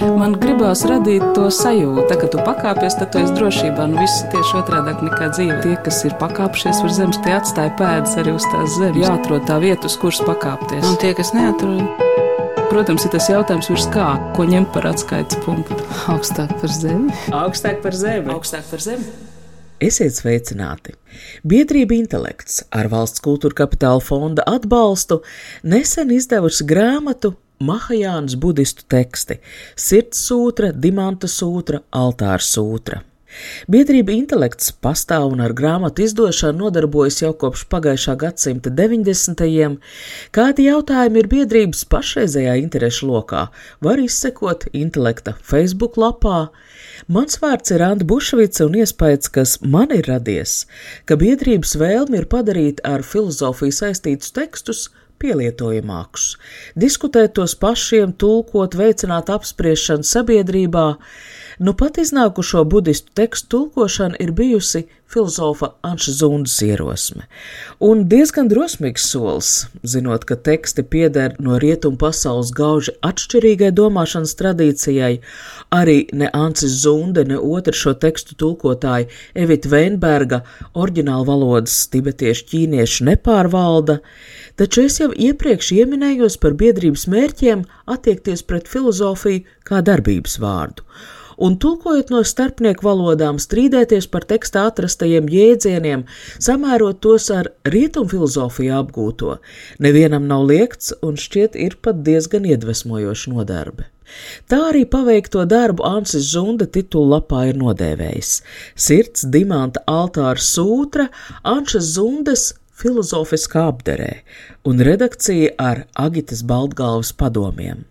Man gribās radīt to sajūtu, ka tu pakāpies, tad tu esi drošībā. Nu, viss tieši otrādi nekā dzīve. Tie, kas ir pakāpšies uz zemes, tie atstāja pēdas arī uz tās zemes. Jāatrod tā vieta, uz kuras pakāpties. Un tie, kas neatrod, Protams, ir tas jautājums, virs kā, ko ņemt par atskaites punktu. augstāk par zemi. Augstāk par zemi. Augstāk par zemi. Esiet sveicināti! Biedrība Intelekts ar valsts kultūra kapitāla fonda atbalstu nesen izdevusi grāmatu Mahajānas budistu teksti - Sirds sūtra, Dimanta sūtra, Altāra sūtra. Biedrība Intelekts pastāv un ar grāmatu izdošanu nodarbojas jau kopš pagājušā gadsimta 90. Kādi jautājumi ir biedrības pašreizējā interešu lokā, var izsekot intelekta Facebook lapā. Mans vārds ir Anta Bušvica un iespējas, kas man ir radies, ka biedrības vēlme ir padarīt ar filozofiju saistītus tekstus pielietojamākus, diskutēt tos pašiem, tulkot, veicināt apspriešanu sabiedrībā. Nu pat iznākušo budistu tekstu tulkošana ir bijusi filozofa Anša Zundas ierosme. Un diezgan drosmīgs solis, zinot, ka teksti pieder no rietumu pasaules gauži atšķirīgai domāšanas tradīcijai, arī ne Ancis Zunde, ne otra šo tekstu tulkotāja Evita Veinberga oriģināla valodas tibetiešu ķīniešu nepārvalda, taču es jau iepriekš ieminējos par biedrības mērķiem attiekties pret filozofiju kā darbības vārdu un tulkojot no starpnieku valodām, strīdēties par tekstā atrastajiem jēdzieniem, samērot tos ar rietumfilozofiju apgūto, nevienam nav liekts un šķiet ir pat diezgan iedvesmojoši nodarbe. Tā arī paveikto darbu Ansis Zunda titulu lapā ir nodēvējis. Sirds dimanta altāra sūtra Anšas Zundas filozofiskā apderē un redakcija ar Agitas Baltgalvas padomiem.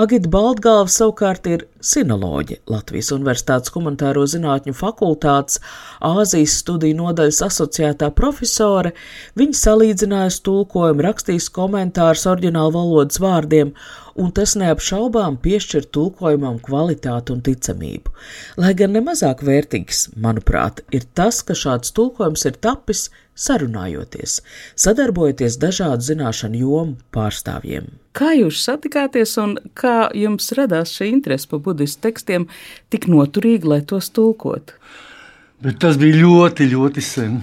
Agita Baltgalva savukārt ir sinoloģe Latvijas Universitātes humanitāro zinātņu fakultātes Āzijas studiju nodaļas asociētā profesore. Viņa salīdzinājusi tulkojumu, rakstījis komentārus oriģinālu valodas vārdiem, un tas neapšaubām piešķir tulkojumam kvalitāti un ticamību. Lai gan nemazāk vērtīgs, manuprāt, ir tas, ka šāds tulkojums ir tapis sarunājoties, sadarbojoties dažādu zināšanu jomu pārstāvjiem. Kā jūs satikāties un kā jums radās šī interese par budistu tekstiem tik noturīgi, lai tos tulkotu? Bet tas bija ļoti, ļoti sen.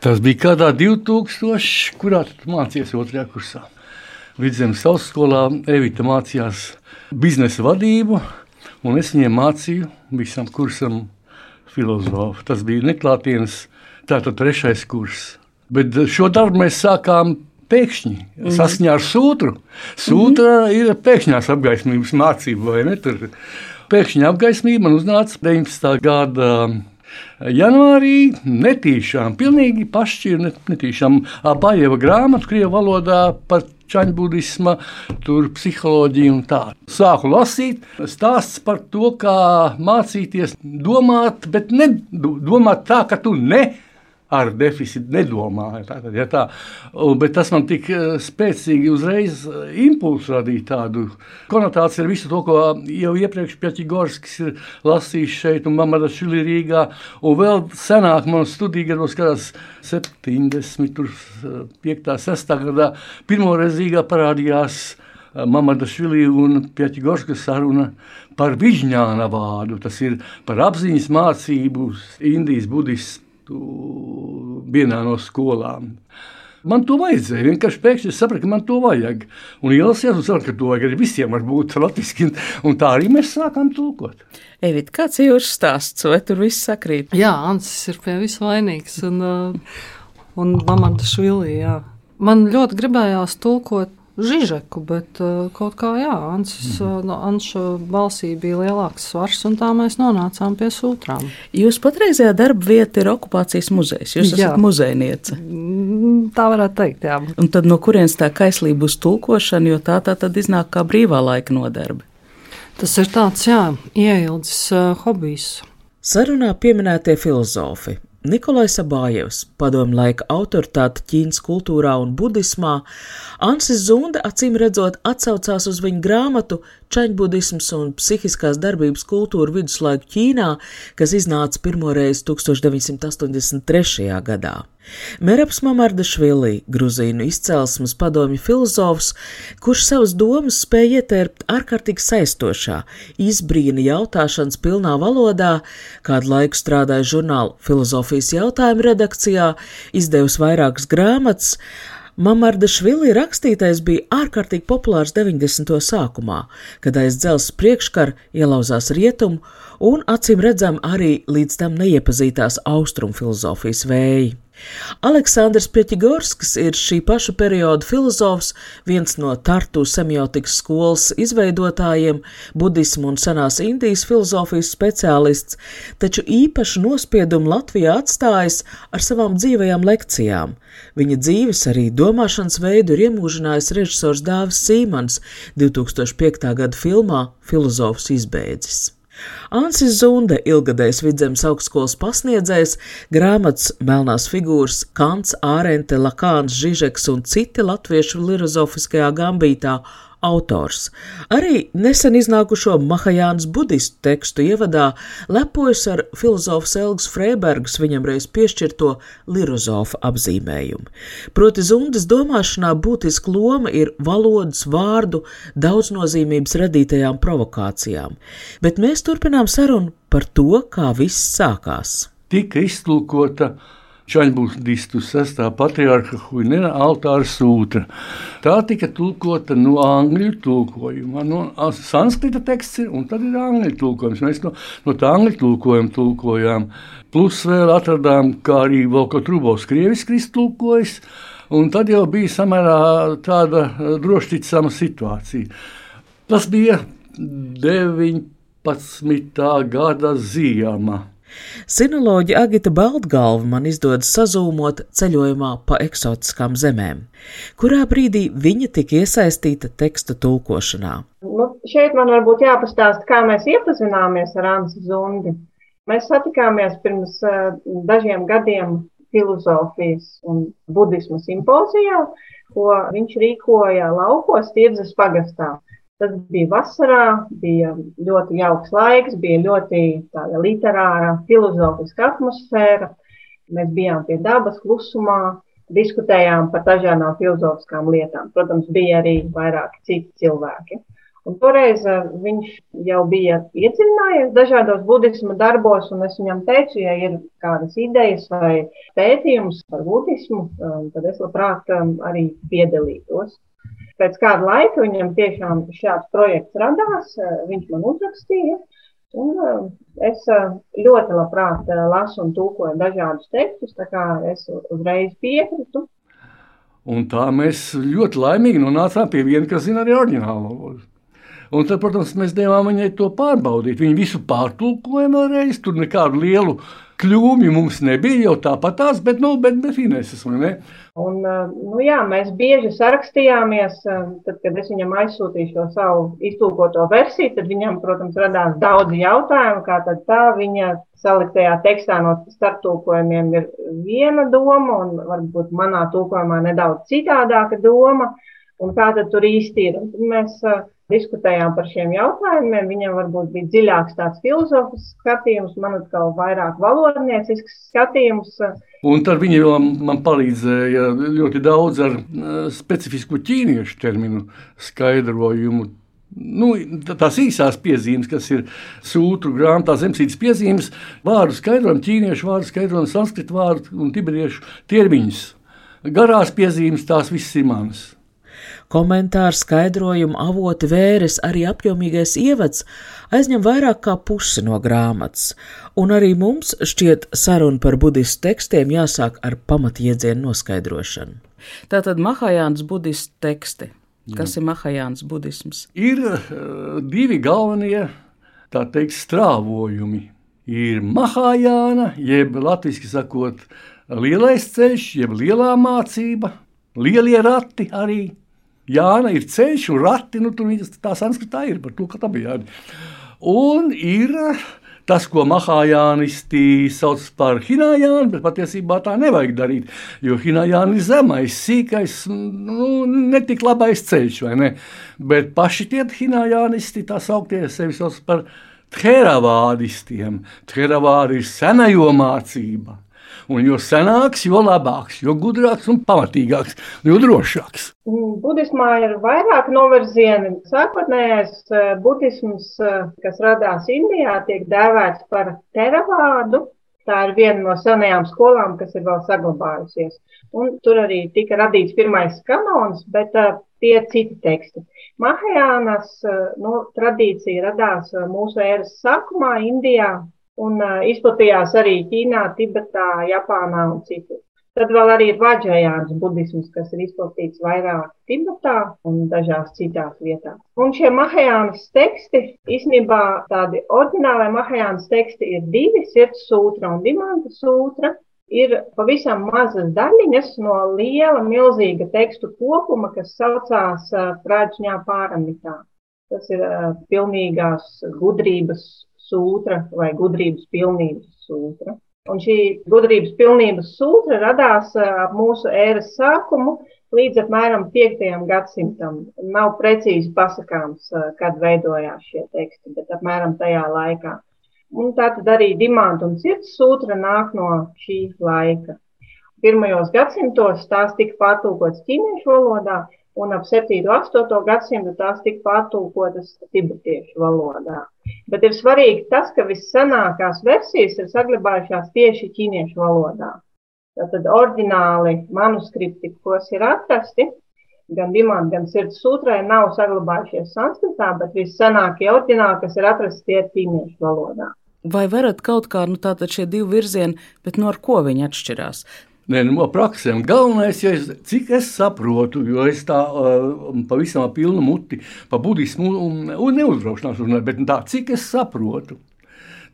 Tas bija kādā 2000, kurā tu mācījies otrajā kursā. Vidzemes augstskolā Evita mācījās biznesa vadību, un es viņiem mācīju visam kursam filozofu. Tas bija neklātienes, tātad trešais kurs. Bet šo darbu mēs sākām pēkšņi, mm. saskaņā ar sūtru. Sūtra mm. ir pēkšņās apgaismības mācība, vai ne? Tur pēkšņi apgaismība man uznāca 19. gada. Janvārī netīšām, pilnīgi pašķirta, netīšām Bāļieva grāmatu krievu valodā par čaņbudisma, tur psiholoģiju un tā. Sāku lasīt, stāsts par to, kā mācīties domāt, bet ne domāt tā, ka tu ne ar deficītu nedomāju. Tātad, ja tā, bet tas man tik eh, spēcīgi uzreiz eh, impulsu radīja tādu konotāciju ar visu to, ko jau iepriekš Pjaķigorskis ir lasījis šeit un Mamada Šili Rīgā. Un vēl senāk man studiju gados, kādās 70, 5, 6 gadā pirmoreizīgā parādījās eh, Mamada Šili un Pjaķigorskas saruna par Vižņāna vārdu. Tas ir par apziņas mācību Indijas budismu vienā no skolām. Man to vajadzēja. Vienkārši pēkšņi sapratu, ka man to vajag. Un ielasījos, un sapratu, ka to vajag arī visiem būt latviešu. Un tā arī mēs sākām tulkot. Evita, kāds ir jūsu stāsts? Vai tur viss sakrīt? Jā, Ansis ir pie visu vainīgs. Un, uh, un Mamada Švilī, jā. Man ļoti gribējās tulkot Žižeku, bet uh, kaut kā jā, Ansis, mm. no Anša balsī bija lielāks svars, un tā mēs nonācām pie sūtrām. Jūs patreizējā darba vieta ir okupācijas muzejs. Jūs jā. esat muzejniece. Mm, tā varētu teikt, jā. Un tad no kurienes tā kaislība uz tulkošanu, jo tā tā tad iznāk kā brīvā laika nodarbe? Tas ir tāds, jā, ieildzis uh, hobijs. Sarunā pieminētie filozofi Nikolais Abājevs, padomu laika autoritāte Ķīnas kultūrā un budismā, Ansis Zunde acīm redzot atsaucās uz viņa grāmatu Čaņbudisms un psihiskās darbības kultūra viduslaiku Ķīnā, kas iznāca pirmoreiz 1983. gadā. Meraps Mamardašvili, Gruzīnu izcelsmes padomju filozofs, kurš savas domas spēja ietērpt ārkārtīgi saistošā, izbrīna jautāšanas pilnā valodā, kādu laiku strādāja žurnāla filozofijas jautājumu redakcijā, izdevusi vairākas grāmatas, Mamarda Švili rakstītais bija ārkārtīgi populārs 90. sākumā, kad aiz dzelzs priekškara ielauzās rietumu un acīm redzam arī līdz tam neiepazītās austrumu filozofijas vēji. Aleksandrs Pieķigorskis ir šī paša perioda filozofs, viens no Tartu semiotikas skolas izveidotājiem, budismu un senās Indijas filozofijas speciālists, taču īpašu nospiedumu Latvijā atstājis ar savām dzīvajām lekcijām. Viņa dzīves arī domāšanas veidu ir iemūžinājis režisors Dāvis Sīmans 2005. gada filmā Filozofs izbeidzis. Ansis Zunde, ilgadējs vidzemes augstskolas pasniedzējs, grāmatas Melnās figūras, Kants, Ārente, Lakāns, Žižeks un citi latviešu lirozofiskajā gambītā autors. Arī nesen iznākušo Mahajānas budistu tekstu ievadā lepojas ar filozofs Elgas Freibergas viņam reiz piešķirto lirozofa apzīmējumu. Proti zundas domāšanā būtiska loma ir valodas, vārdu, daudznozīmības radītajām provokācijām, bet mēs turpinām sarunu par to, kā viss sākās. Tika iztulkota Čaļbudistu sestā patriarha Huinera altāra sūtra. Tā tika tulkota no angļu tulkojuma. No sanskrita teksts ir, un tad ir angļu tulkojums. Mēs no, no tā angļu tulkojuma tulkojām. Plus vēl atradām, kā arī Volko Trubovs krieviski iztulkojas, un tad jau bija samērā tāda drošticama situācija. Tas bija 19. gada ziema. Sinoloģi Agita Baltgalva man izdodas sazūmot ceļojumā pa eksotiskām zemēm. Kurā brīdī viņa tika iesaistīta teksta tulkošanā? Nu, šeit man varbūt jāpastāsta, kā mēs iepazināmies ar Ansu Zundi. Mēs satikāmies pirms uh, dažiem gadiem filozofijas un budisma simpozijā, ko viņš rīkoja laukos Tirdzes pagastā. Tas bija vasarā, bija ļoti jauks laiks, bija ļoti tāda literāra, filozofiska atmosfēra. Mēs bijām pie dabas, klusumā, diskutējām par dažādām filozofiskām lietām. Protams, bija arī vairāki citi cilvēki. Un toreiz eh, viņš jau bija iedziļinājies dažādos budisma darbos, un es viņam teicu, ja ir kādas idejas vai pētījums par budismu, eh, tad es labprāt eh, arī piedalītos pēc kāda laika viņam tiešām šāds projekts radās, eh, viņš man uzrakstīja. Un eh, es eh, ļoti labprāt lasu un tūkoju dažādus tekstus, tā kā es uzreiz piekritu. Un tā mēs ļoti laimīgi nonācām pie viena, kas zina arī oriģinālu valodu. Un tad, protams, mēs devām viņai to pārbaudīt. Viņa visu pārtulkoja vēlreiz, tur nekādu lielu kļūmju mums nebija jau tāpat tās, bet, nu, bet, bet ne? Un, nu, jā, mēs bieži sarakstījāmies, tad, kad es viņam aizsūtīju šo savu iztūkoto versiju, tad viņam, protams, radās daudz jautājumu, kā tad tā viņa saliktajā tekstā no starptulkojumiem ir viena doma, un varbūt manā tulkojumā nedaudz citādāka doma, un kā tad tur īsti ir. Mēs diskutējām par šiem jautājumiem. Viņam varbūt bija dziļāks tāds filozofisks skatījums, man atkal vairāk valodniecisks skatījums. Un tad viņi man palīdzēja ļoti daudz ar eh, specifisku ķīniešu terminu skaidrojumu. Nu, tās īsās piezīmes, kas ir sūtu grāmatā, zemesītas piezīmes, vārdu skaidrojumu, ķīniešu vārdu skaidrojumu, sanskritu vārdu un tibetiešu termiņus. Garās piezīmes, tās visas ir manas. Komentāru skaidrojumu avoti vēres arī apjomīgais ievads aizņem vairāk kā pusi no grāmatas, un arī mums šķiet saruna par budistu tekstiem jāsāk ar pamatiedzienu noskaidrošanu. Tātad Mahajāns budistu teksti. Kas Jā. ir Mahajāns budisms? Ir uh, divi galvenie, tā teikt, strāvojumi. Ir Mahajāna, jeb latviešu sakot, lielais ceļš, jeb lielā mācība, lielie rati arī Jāna ir ceļš un rati, nu, tur tā sanskritā ir par to, ka tā bija jāna. Un ir tas, ko mahājānisti sauc par hinājānu, bet patiesībā tā nevajag darīt, jo hinājāna ir zemais, sīkais, nu, netik labais ceļš, vai ne? Bet paši tie hinājānisti tā sauktie sevi sauc par Tēravādistiem. Tēravādi ir senajo mācība. Un jo senāks, jo labāks, jo gudrāks un pamatīgāks, jo drošāks. Budismā ir vairāk novirzieni. Sākotnējais eh, budisms, eh, kas radās Indijā, tiek dēvēts par teravādu. Tā ir viena no senajām skolām, kas ir vēl saglabājusies. Un tur arī tika radīts pirmais kanons, bet uh, tie ir citi teksti. Mahajānas nu, tradīcija radās mūsu ēras sākumā Indijā, un uh, izplatījās arī Ķīnā, Tibetā, Japānā un citur. Tad vēl arī ir Vāģējāns budisms, kas ir izplatīts vairāk Tibetā un dažās citās vietās. Un šie Mahajānas teksti, īstenībā tādi oriģinālai Mahajānas teksti ir divi - sirds sūtra un dimanta sūtra. Ir pavisam mazas daļiņas no liela, milzīga tekstu kopuma, kas saucās Prāģņā pāramitā. Tas ir pilnīgās gudrības sūtra vai gudrības pilnības sūtra. Un šī gudrības pilnības sūtra radās ap mūsu ēras sākumu līdz apmēram 5. gadsimtam. Nav precīzi pasakāms, kad veidojās šie teksti, bet apmēram tajā laikā. Un tā tad arī dimanta un sirds sūtra nāk no šī laika. Pirmajos gadsimtos tās tika pārtulkotas ķīniešu valodā, un ap 7. un 8. gadsimtu tās tika pārtulkotas tibetiešu valodā. Bet ir svarīgi tas, ka vissenākās versijas ir saglabājušās tieši ķīniešu valodā. Tātad oriģināli manuskripti, kas ir atrasti, gan Dimanta, gan Sirds sūtrai, nav saglabājušies sanskritā, bet vissenākie oriģināli, kas ir atrasti, tie ir ķīniešu valodā. Vai varat kaut kā, nu tātad šie divi virzieni, bet no ar ko viņi atšķirās? Nē, no praksēm. Galvenais, ja es, cik es saprotu, jo es tā uh, pavisam pilnu muti pa budismu un, un neuzbraukšanās runāju, bet tā, cik es saprotu,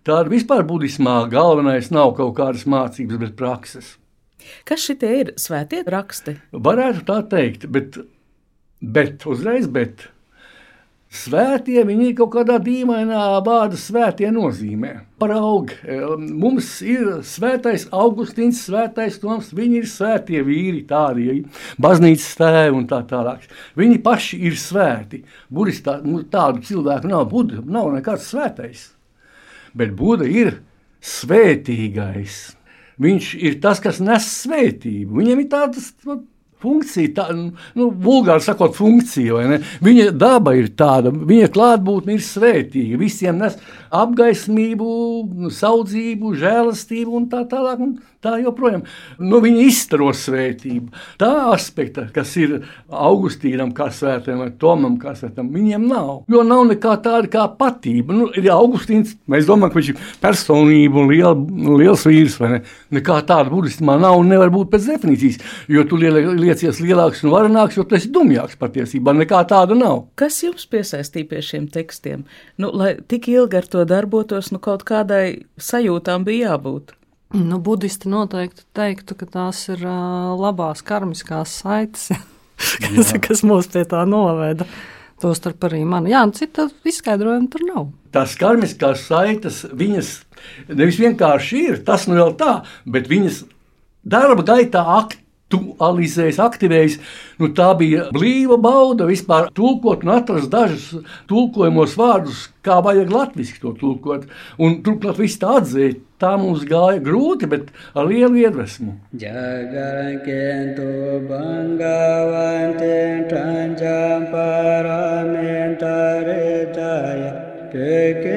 tāda vispār budismā galvenais nav kaut kādas mācības, bet prakses. Kas šitie ir svētie raksti? Varētu tā teikt, bet, bet uzreiz, bet Svētie viņi ir kaut kādā dīvainā vārda svētie nozīmē. Paraugi, mums ir svētais Augustīns, svētais Toms, viņi ir svētie vīri, tādi baznīcas tēvi un tā tālāk. Viņi paši ir svēti. Budistā nu, tādu cilvēku nav, Buda nav nekāds svētais. Bet Buda ir svētīgais. Viņš ir tas, kas nes svētību. Viņam ir tādas funkcija, tā, nu, vulgāri sakot, funkcija. Viņa daba ir tāda, viņa klātbūtne ir svētīga. Visiem nes apgaismību, saudzību, žēlastību un tā tālāk. Un tā joprojām. Nu, izstaro svētību. Tā aspekta, kas ir Augustīnam, kā svētiem, vai Tomam, kā svētam, viņiem nav. Jo nav nekā tāda kā patība. Nu, ir Augustīns, mēs domājam, ka viņš ir personība un liela, liels vīrs. Ne? Nekā tāda budismā nav un nevar būt pēc definīcijas. Jo tu liecies lielāks un varenāks, jo tas ir dumjāks patiesībā. Nekā tāda nav. Kas jums piesaistīja pie šiem tekstiem? Nu, lai tik ilgi ar to darbotos, nu kaut kādai sajūtām bija jābūt. Nu, budisti noteikti teiktu, ka tās ir uh, labās karmiskās saites, kas, kas mūs pie tā noveda. Tostarp arī man. Jā, nu, cita izskaidrojuma tur nav. Tās karmiskās saites, viņas nevis vienkārši ir, tas nu vēl tā, bet viņas darba gaitā aktīvi aktualizējis, aktivējis. Nu, tā bija blīva bauda vispār tulkot un atrast dažus tulkojumos vārdus, kā vajag latviešu to tulkot. Un turklāt viss tā atzīt. Tā mums gāja grūti, bet ar lielu iedvesmu. Peke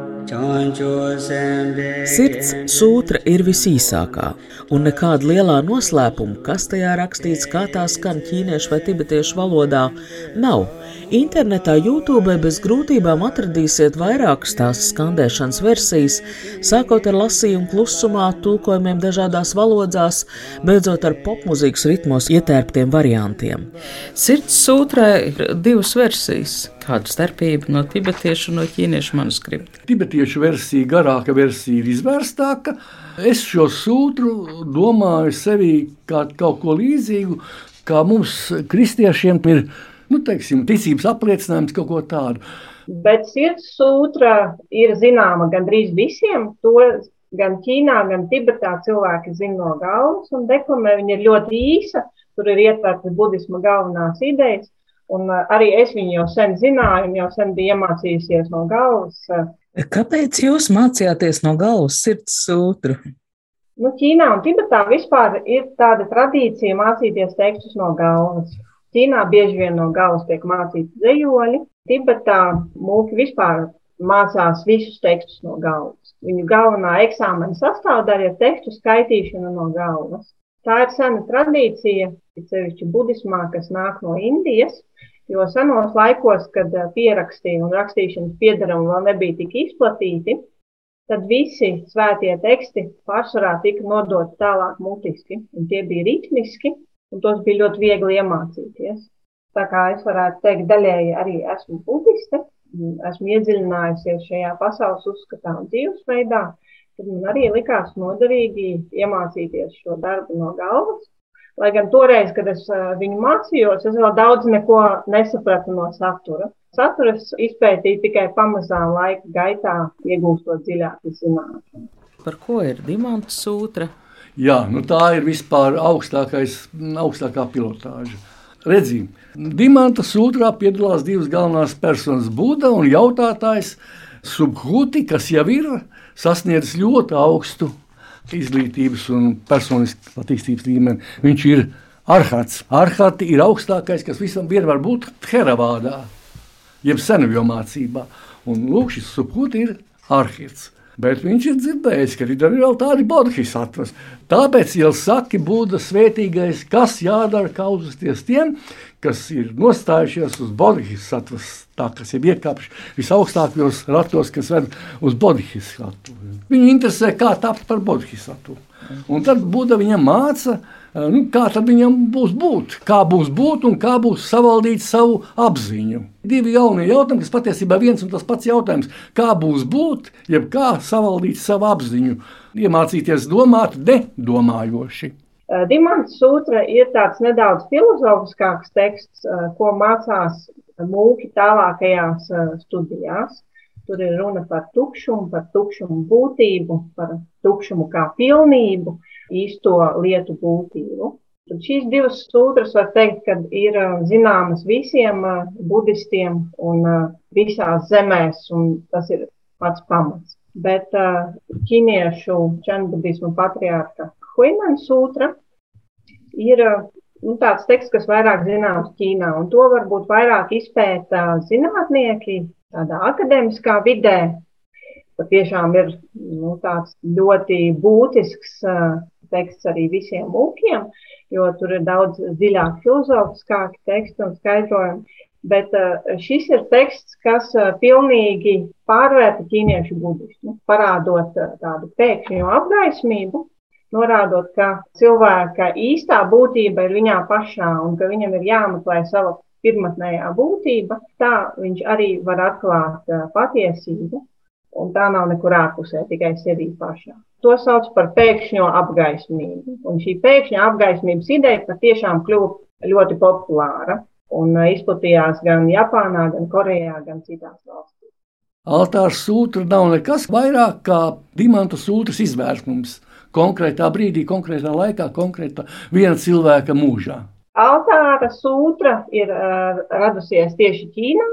Sirds sūtra ir visīsākā, un nekāda lielā noslēpuma, kas tajā rakstīts, kā tā skan ķīniešu vai tibetiešu valodā, nav. Internetā YouTube bez grūtībām atradīsiet vairākas tās skandēšanas versijas, sākot ar lasījumu klusumā, tulkojumiem dažādās valodās, beidzot ar popmūzikas ritmos ietērptiem variantiem. Sirds sūtrē ir divas versijas. Kāda starpība no tibetiešu un no ķīniešu manuskripta? Tibetiešu versija, garāka versija ir izvērstāka. Es šo sūtru domāju sevi kā kaut ko līdzīgu kā mums, kristiešiem, ir nu, teiksim, ticības apliecinājums kaut ko tādu. Bet sirds sūtra ir zināma gandrīz visiem. To gan Ķīnā, gan Tibetā cilvēki zina no galvas un deklamē. Viņa ir ļoti īsa, tur ir ietvertas budisma galvenās idejas. Un uh, arī es viņu jau sen zināju, un jau sen biju iemācījusies no galvas. Kāpēc jūs mācījāties no galvas sirds sūtru? Nu, Ķīnā un Tibetā vispār ir tāda tradīcija mācīties tekstus no galvas. Ķīnā bieži vien no galvas tiek mācīti zejoļi, Tibetā mūki vispār mācās visus tekstus no galvas. Viņu galvenā eksāmena sastāvdaļa ir tekstu skaitīšana no galvas. Tā ir sena tradīcija, sevišķi budismā, kas nāk no Indijas, jo senos laikos, kad pierakstīja un rakstīšanas piedarumi vēl nebija tik izplatīti, tad visi svētie teksti pārsvarā tika nodoti tālāk mutiski, un tie bija ritmiski, un tos bija ļoti viegli iemācīties. Tā kā es varētu teikt, daļēji arī esmu budiste, esmu iedziļinājusies šajā pasaules uzskatā un dzīvesveidā, man arī likās noderīgi iemācīties šo darbu no galvas. Lai gan toreiz, kad es viņu mācījos, es vēl daudz neko nesapratu no satura. Saturu es izpētīju tikai pamazām laika gaitā, iegūstot dziļākas zināšanas. Par ko ir Dimanta sūtra? Jā, nu tā ir vispār augstākais, augstākā pilotāža. Redzim, Dimanta sūtrā piedalās divas galvenās personas - Buda un jautātājs Subhuti, kas jau ir sasniedzis ļoti augstu izglītības un personiskas attīstības līmeni. Viņš ir arhats. Arhati ir augstākais, kas visam vienmēr būtu Heravādā jeb senavjo mācībā. Un lūk, šis subkūti ir arhīvs. Bet viņš ir dzirdējis, ka ir arī tādi bodhisattvas. Tāpēc jau saka, Būda svētīgais, kas jādara, kā uzvesties tiem, kas ir nostājušies uz bodhisattvas, tā kas ir iekāpuši visaugstākajos ratos, kas ved uz bodhisatvu. Viņu interesē, kā tapt par bodhisatvu. Un tad Būda viņam māca, nu, kā tad viņam būs būt, kā būs būt un kā būs savaldīt savu apziņu. Divi jaunie jautājumi, kas patiesībā viens un tas pats jautājums, kā būs būt, jeb kā savaldīt savu apziņu, iemācīties domāt nedomājoši. Dimants Sūtra ir tāds nedaudz filozofiskāks teksts, ko mācās mūki tālākajās studijās. Tur ir runa par tukšumu, par tukšumu būtību, par tukšumu kā pilnību, īsto lietu būtību. Tad šīs divas sūtras var teikt, ka ir zināmas visiem budistiem un visās zemēs, un tas ir pats pamats. Bet ķīniešu čenbudismu patriārka Huinan sūtra ir nu, tāds teksts, kas vairāk zināms Ķīnā, un to varbūt vairāk izpēta zinātnieki tādā akadēmiskā vidē. Patiešām ir nu, tāds ļoti būtisks teksts arī visiem mūkiem, jo tur ir daudz dziļāk filozofiskāki teksti un skaidrojumi. Bet šis ir teksts, kas pilnīgi pārvērta ķīniešu budismu, parādot tādu pēkšņu apgaismību, norādot, ka cilvēka īstā būtība ir viņā pašā un ka viņam ir jāmeklē sava pirmotnējā būtība, tā viņš arī var atklāt patiesību, un tā nav nekur ārpusē, tikai sevī pašā. To sauc par pēkšņo apgaismību. Un šī pēkšņa apgaismības ideja patiešām kļuva ļoti populāra un uh, izplatījās gan Japānā, gan Korejā, gan citās valstīs. Altārs sūta nav nekas vairāk kā dimanta sūtas izvērtums konkrētā brīdī, konkrētā laikā, konkrētā viena cilvēka mūžā. Altāra sūtra ir uh, radusies tieši Ķīnā,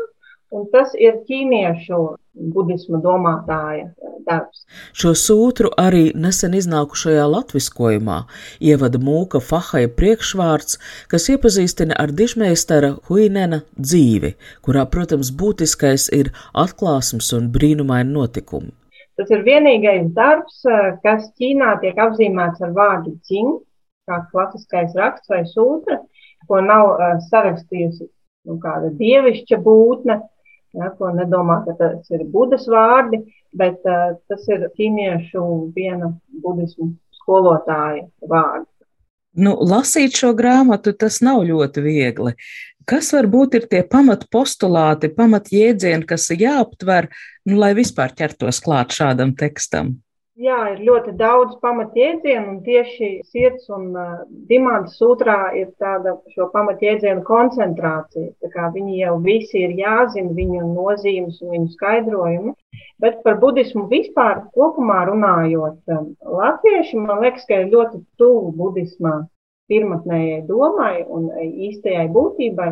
Un tas ir ķīniešu budisma domātāja darbs. Šo sūtru arī nesen iznākušajā latviskojumā ievada mūka Fahaja priekšvārds, kas iepazīstina ar dižmeistara Huinena dzīvi, kurā, protams, būtiskais ir atklāsmes un brīnumaini notikumi. Tas ir vienīgais darbs, kas Ķīnā tiek apzīmēts ar vārdu ķing, kā klasiskais raksts vai sūtra, ko nav uh, sarakstījusi nu, kāda dievišķa būtne, ja, ko nedomā, ka tas ir budas vārdi, bet uh, tas ir ķīniešu viena budismu skolotāja vārdi. Nu, lasīt šo grāmatu tas nav ļoti viegli. Kas varbūt ir tie pamatpostulāti, pamatjēdzieni, kas jāaptver, nu, lai vispār ķertos klāt šādam tekstam? Jā, ir ļoti daudz pamatjēdzienu, un tieši sirds un uh, dimanta sūtrā ir tāda šo pamatjēdzienu koncentrācija. Viņi jau visi ir jāzina, viņu nozīmes un viņu skaidrojumi. Bet par budismu vispār kopumā runājot, um, latvieši man liekas, ka ir ļoti tuvu budismā pirmotnējai domai un īstajai būtībai,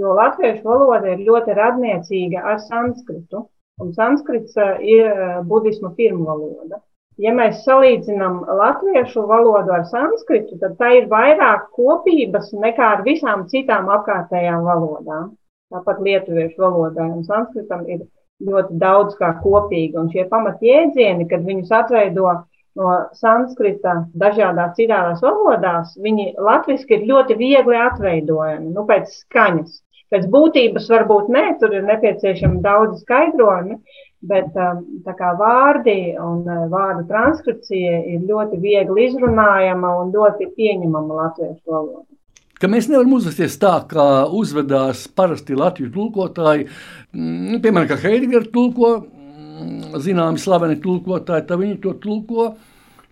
jo latviešu valoda ir ļoti radniecīga ar sanskritu, un sanskrits ir budisma pirmvaloda. Ja mēs salīdzinām latviešu valodu ar sanskritu, tad tā ir vairāk kopības nekā ar visām citām apkārtējām valodām. Tāpat lietuviešu valodai un sanskritam ir ļoti daudz kā kopīga. Un šie pamatjēdzieni, kad viņus atveido no sanskrita dažādās citās valodās, viņi latviski ir ļoti viegli atveidojami, nu, pēc skaņas. Pēc būtības varbūt nē, tur ir nepieciešami daudz skaidrojumi, bet um, tā kā vārdi un uh, vārdu transkripcija ir ļoti viegli izrunājama un ļoti pieņemama latviešu valodā. Ka mēs nevaram uzvesties tā, kā uzvedās parasti latviešu tulkotāji. Mm, piemēram, kā Heidegger tulko, mm, zināmi slaveni tulkotāji, tad viņi to tulko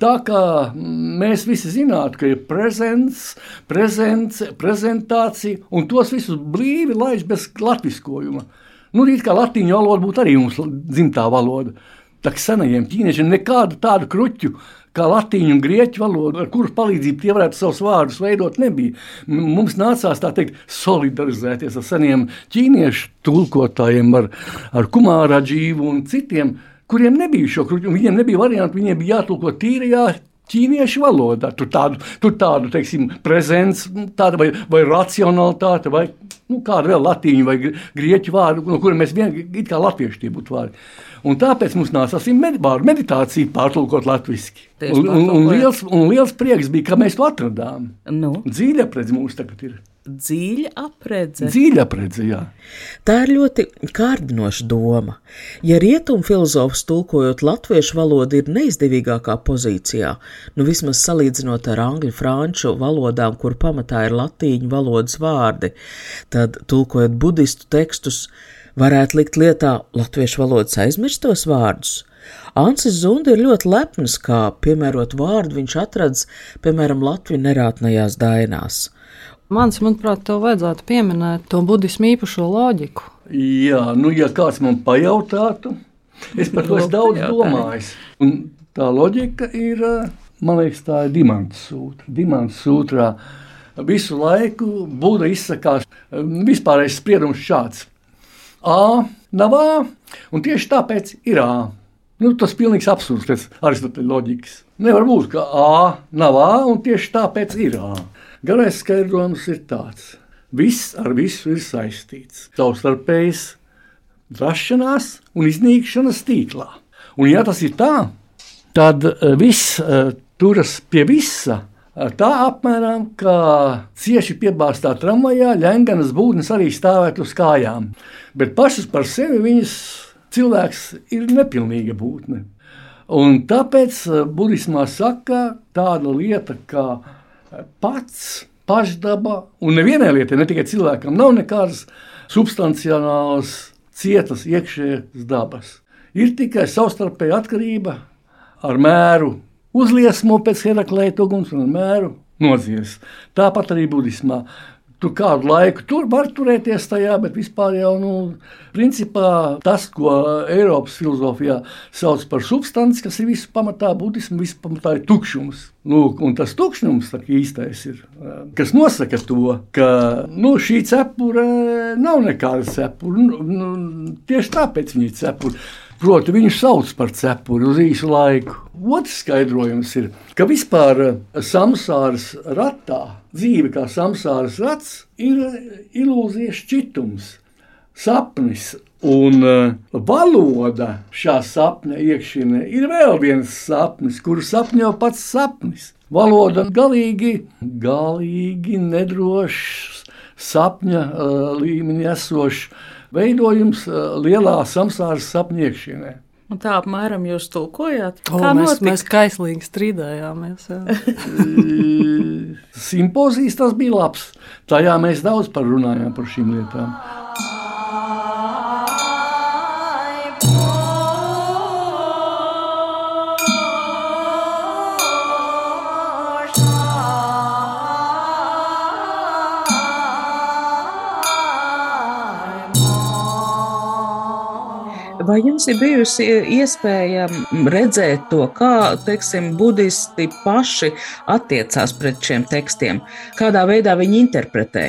Tā kā mēs visi zinātu, ka ir prezents, prezents, prezentācija, un tos visus brīvi laiž bez latviskojuma. Nu, it kā latīņu valoda būtu arī mums dzimtā valoda. Tā kā senajiem ķīniešiem nekādu tādu kruķu kā latīņu un grieķu valoda, ar kuras palīdzību tie varētu savus vārdus veidot, nebija. Mums nācās tā teikt, solidarizēties ar seniem ķīniešu tulkotājiem, ar, ar Kumāra dzīvu un citiem kuriem nebija šo kruķu, viņiem nebija variantu, viņiem bija jātulko tīrajā ķīniešu valodā. Tur tādu, tur tādu teiksim, prezents, tāda vai, vai racionalitāte, vai nu, kāda vēl latīņu vai grieķu vārdu, no kuriem mēs vienkārši kā latvieši tie būtu vārdi. Un tāpēc mums nācās med, meditāciju pārtulkot latviešu. Un, un, un, liels, un liels prieks bija, ka mēs to atradām. Nu. Dzīve pret mums tagad ir. Dziļa apredze. Dziļa apredze, jā. Tā ir ļoti kārdinoša doma. Ja rietumu filozofs tulkojot latviešu valodu ir neizdevīgākā pozīcijā, nu vismaz salīdzinot ar angļu, franču valodām, kur pamatā ir latīņu valodas vārdi, tad tulkojot budistu tekstus, varētu likt lietā latviešu valodas aizmirstos vārdus. Ansis Zunda ir ļoti lepns, kā piemērot vārdu viņš atrads, piemēram, Latviju nerātnējās dainās. Mans, manuprāt, tev vajadzētu pieminēt to budismu īpašo loģiku. Jā, nu, ja kāds man pajautātu, es par to esmu daudz domājis. Un tā loģika ir, man liekas, tā ir dimanta sūtra. Dimanta sūtrā visu laiku Buda izsakās vispārējais spriedums šāds. A nav A, un tieši tāpēc ir A. Nu, tas ir pilnīgs absurds pēc Aristoteļa loģikas. Nevar būt, ka A nav A, un tieši tāpēc ir A. Garais skaidrojums ir tāds: viss ar visu ir saistīts. Savstarpējas rašanās un iznīkšanas tīklā. Un, ja tas ir tā, tad eh, viss uh, turas pie visa. Eh, tā apmēram kā cieši piebāztā tramvajā, ļenganas būtnes arī stāvēt uz kājām. Bet pašas par sevi viņas cilvēks ir nepilnīga būtne. Un tāpēc budismā saka tāda lieta, kā pats pašdaba, un nevienai lietai, ne tikai cilvēkam, nav nekādas substanciālas, cietas iekšējas dabas. Ir tikai savstarpēja atkarība ar mēru. Uzliesmo pēc Heraklēta uguns un mēru nodzies. Tāpat arī budismā. Tu kādu laiku tur var turēties tajā, bet vispār jau nu, principā, tas, ko Eiropas filozofijā sauc par substanci, kas ir visu pamatā, budismu, visu pamatā ir tukšums. Lūk, un tas tukšums tā, īstais ir, kas nosaka to, ka nu, šī cepura nav nekāda cepura. Nu, nu, tieši tāpēc viņa ir cepura. Proti, viņu sauc par cepuri uz īsu laiku. Otrs skaidrojums ir, ka vispār eh, samsāras ratā, dzīve kā samsāras rats, ir ilūzijas šķitums, sapnis. Un uh, valoda šā sapņa iekšienē ir vēl viens sapnis, kuru sapņo pats sapnis. Valoda galīgi, galīgi nedrošs sapņa uh, līmenī esošs veidojums lielā samsāras sapniekšienē. Un tā apmēram jūs tulkojāt. O, Kā mēs, notika? mēs kaislīgi strīdējāmies. Simpozijas tas bija labs. Tajā mēs daudz par runājām par šīm lietām. Vai jums ir bijusi iespēja redzēt to, kā teiksim, budisti paši attiecās pret šiem tekstiem, kādā veidā viņi interpretē?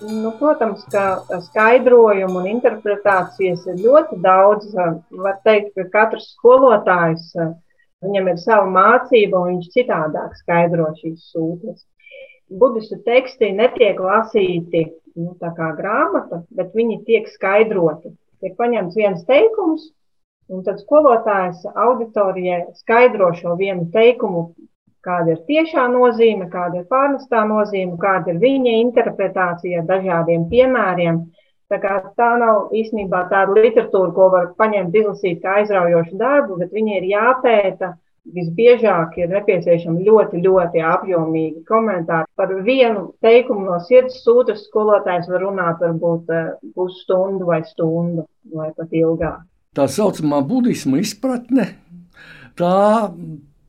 Nu, protams, ka skaidrojumu un interpretācijas ir ļoti daudz. Var teikt, ka katrs skolotājs viņam ir sava mācība, un viņš citādāk skaidro šīs sūtnes. Budistu teksti netiek lasīti nu, kā grāmata, bet viņi tiek skaidroti. Tiek paņemts viens teikums, un tad skolotājs auditorijai skaidro šo vienu teikumu kāda ir tiešā nozīme, kāda ir pārnestā nozīme, kāda ir viņa interpretācija ar dažādiem piemēriem. Tā, tā nav īstenībā tāda literatūra, ko var paņemt, izlasīt kā aizraujošu darbu, bet viņa ir jāpēta. Visbiežāk ir nepieciešami ļoti, ļoti apjomīgi komentāri. Par vienu teikumu no sirds sūtas skolotājs var runāt varbūt eh, pusstundu vai stundu vai pat ilgāk. Tā saucamā budisma izpratne, tā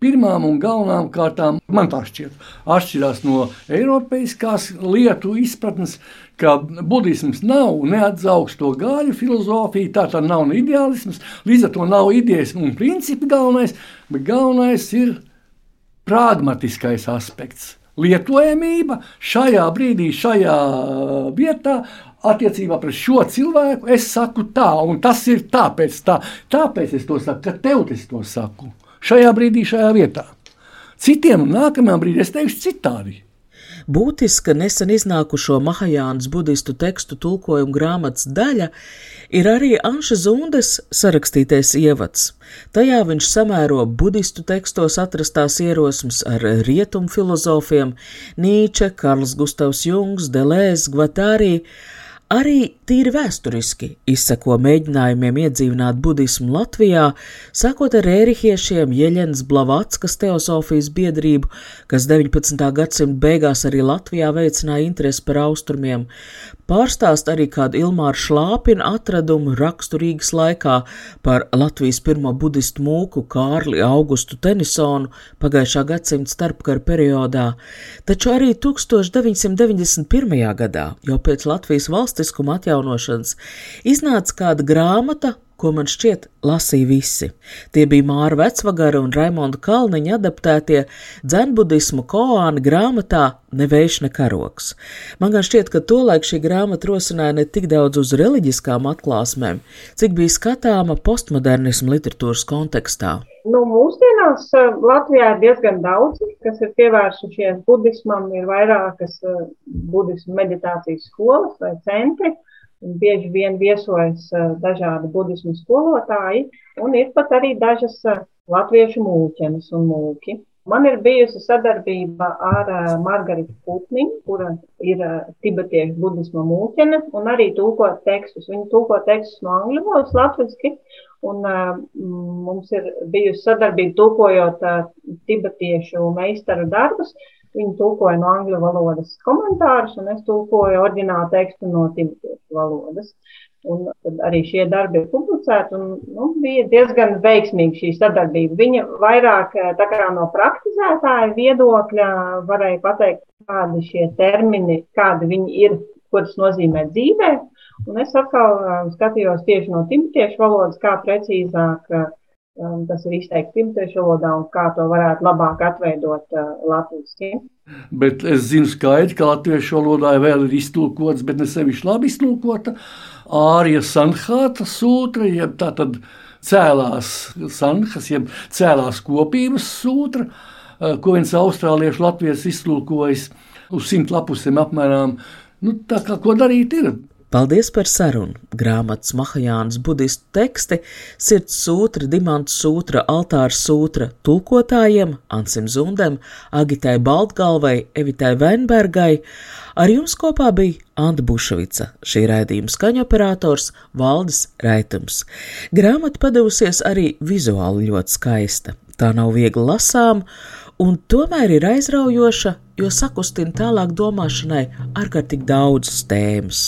pirmām un galvenām kārtām, man tā šķiet, atšķirās no eiropeiskās lietu izpratnes, ka budisms nav neatzaugs to gāļu filozofiju, tā tā nav ideālisms, līdz ar to nav idejas un principi galvenais, bet galvenais ir pragmatiskais aspekts. Lietojamība šajā brīdī, šajā vietā, attiecībā pret šo cilvēku, es saku tā, un tas ir tāpēc, tā, tāpēc es to saku, ka tev es to saku šajā brīdī, šajā vietā. Citiem nākamajā brīdī es teikšu citādi. Būtiska nesen iznākušo Mahajānas budistu tekstu tulkojuma grāmatas daļa ir arī Anša Zundes sarakstītais ievads. Tajā viņš samēro budistu tekstos atrastās ierosmes ar rietumu filozofiem Nīče, Karls Gustavs Jungs, Delēs, Gvatārī, Arī tīri vēsturiski izsako mēģinājumiem iedzīvināt budismu Latvijā, sākot ar ērihiešiem Jeļens Blavatskas teosofijas biedrību, kas 19. gadsimta beigās arī Latvijā veicināja interesi par austrumiem, pārstāst arī kādu Ilmāra Šlāpina atradumu raksturīgas laikā par Latvijas pirmo budistu mūku Kārli Augustu Tenisonu pagājušā gadsimta starpkara periodā, taču arī 1991. gadā, jau pēc Latvijas valstiskuma atjaunošanas, iznāca kāda grāmata, ko man šķiet lasīja visi. Tie bija Māra Vecvagara un Raimonda Kalniņa adaptētie dzenbudismu koāni grāmatā Nevējš ne karoks. Man gan šķiet, ka tolaik šī grāmata rosināja ne tik daudz uz reliģiskām atklāsmēm, cik bija skatāma postmodernismu literatūras kontekstā. Nu, mūsdienās eh, Latvijā ir diezgan daudz, kas ir pievērsušies budismam, ir vairākas eh, budismu meditācijas skolas vai centri. Uh, Bieži vien viesojas dažādi budismu skolotāji, un ir pat arī dažas latviešu mūķenes un mūki. Man ir bijusi sadarbība ar Margaritu Putniņu, kura ir tibetiešu budisma mūķene, un arī tūko tekstus. Viņa tūko tekstus no angļu valodas latviski, un mums ir bijusi sadarbība tūkojot tibetiešu meistaru darbus. Viņi tulkoja no angļu valodas komentārus, un es tulkoju oriģinālu tekstu no tibetiešu valodas. Un arī šie darbi ir publicēti, un nu, bija diezgan veiksmīga šī sadarbība. Viņa vairāk no praktizētāja viedokļa varēja pateikt, kādi šie termini, kādi viņi ir, ko tas nozīmē dzīvē. Un es atkal skatījos tieši no tibetiešu valodas, kā precīzāk Um, tas ir izteikti tibetiešu valodā un kā to varētu labāk atveidot uh, latviešu. Bet es zinu skaidri, ka latviešu valodā vēl ir iztulkots, bet ne sevišķi labi iztulkota ārija sanhāta sūtra, jeb tā tad cēlās sanhas, jeb cēlās kopības sūtra, uh, ko viens austrāliešu latviešu iztulkojis uz simt lapusiem apmēram. Nu, tā kā ko darīt ir? Paldies par sarunu! Grāmatas Mahajānas budistu teksti, sirds sūtra, dimanta sūtra, altāra sūtra tulkotājiem Ansim Zundem, Agitai Baltgalvai, Evitai Veinbergai. Ar jums kopā bija Anta Bušvica, šī raidījuma skaņoperators Valdis Raitums. Grāmata padevusies arī vizuāli ļoti skaista. Tā nav viegli lasām, un tomēr ir aizraujoša, jo sakustina tālāk domāšanai ārkārtīgi daudzas tēmas.